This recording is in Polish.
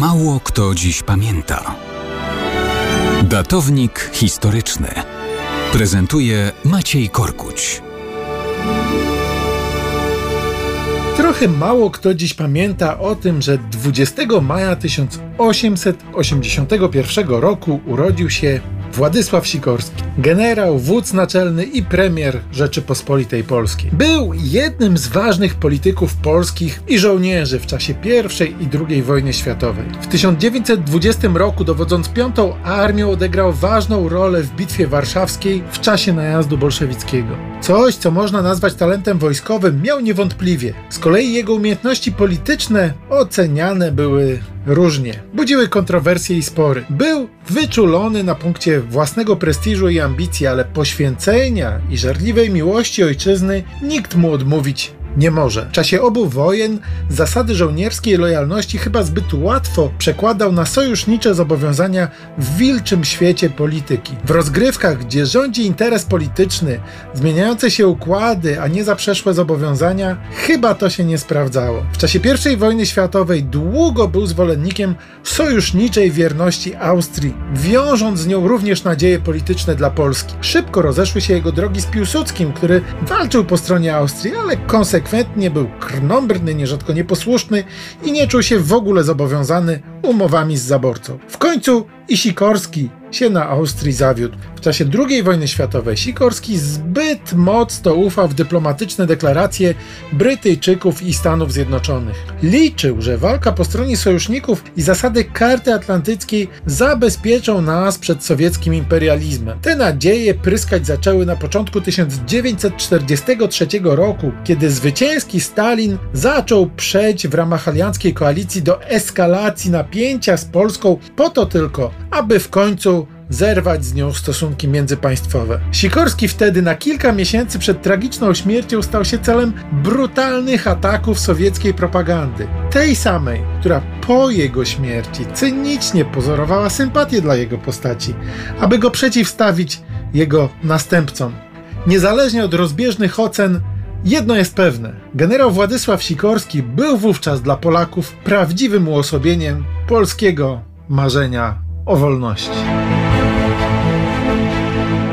Mało kto dziś pamięta. Datownik historyczny prezentuje Maciej Korkuć. Trochę mało kto dziś pamięta o tym, że 20 maja 1881 roku urodził się Władysław Sikorski, generał, wódz naczelny i premier Rzeczypospolitej Polskiej. Był jednym z ważnych polityków polskich i żołnierzy w czasie I i II wojny światowej. W 1920 roku dowodząc Piątą Armią odegrał ważną rolę w Bitwie Warszawskiej w czasie najazdu bolszewickiego. Coś, co można nazwać talentem wojskowym, miał niewątpliwie. Z kolei jego umiejętności polityczne oceniane były różnie. Budziły kontrowersje i spory. Był wyczulony na punkcie własnego prestiżu i ambicji, ale poświęcenia i żarliwej miłości ojczyzny nikt mu odmówić nie może. W czasie obu wojen zasady żołnierskiej lojalności chyba zbyt łatwo przekładał na sojusznicze zobowiązania w wilczym świecie polityki. W rozgrywkach, gdzie rządzi interes polityczny, zmieniające się układy, a nie zaprzeszłe zobowiązania, chyba to się nie sprawdzało. W czasie I wojny światowej długo był zwolennikiem sojuszniczej wierności Austrii, wiążąc z nią również nadzieje polityczne dla Polski. Szybko rozeszły się jego drogi z Piłsudskim, który walczył po stronie Austrii, ale konsekwentnie konsekwentnie był krnąbrny, nierzadko nieposłuszny i nie czuł się w ogóle zobowiązany umowami z zaborcą. W końcu i Sikorski się na Austrii zawiódł. W czasie II wojny światowej Sikorski zbyt mocno ufał w dyplomatyczne deklaracje Brytyjczyków i Stanów Zjednoczonych. Liczył, że walka po stronie sojuszników i zasady karty atlantyckiej zabezpieczą nas przed sowieckim imperializmem. Te nadzieje pryskać zaczęły na początku 1943 roku, kiedy zwycięski Stalin zaczął przejść w ramach alianckiej koalicji do eskalacji napięcia z Polską po to tylko, aby w końcu zerwać z nią stosunki międzypaństwowe. Sikorski wtedy na kilka miesięcy przed tragiczną śmiercią stał się celem brutalnych ataków sowieckiej propagandy. Tej samej, która po jego śmierci cynicznie pozorowała sympatię dla jego postaci, aby go przeciwstawić jego następcom. Niezależnie od rozbieżnych ocen, Jedno jest pewne: generał Władysław Sikorski był wówczas dla Polaków prawdziwym uosobieniem polskiego marzenia o wolności.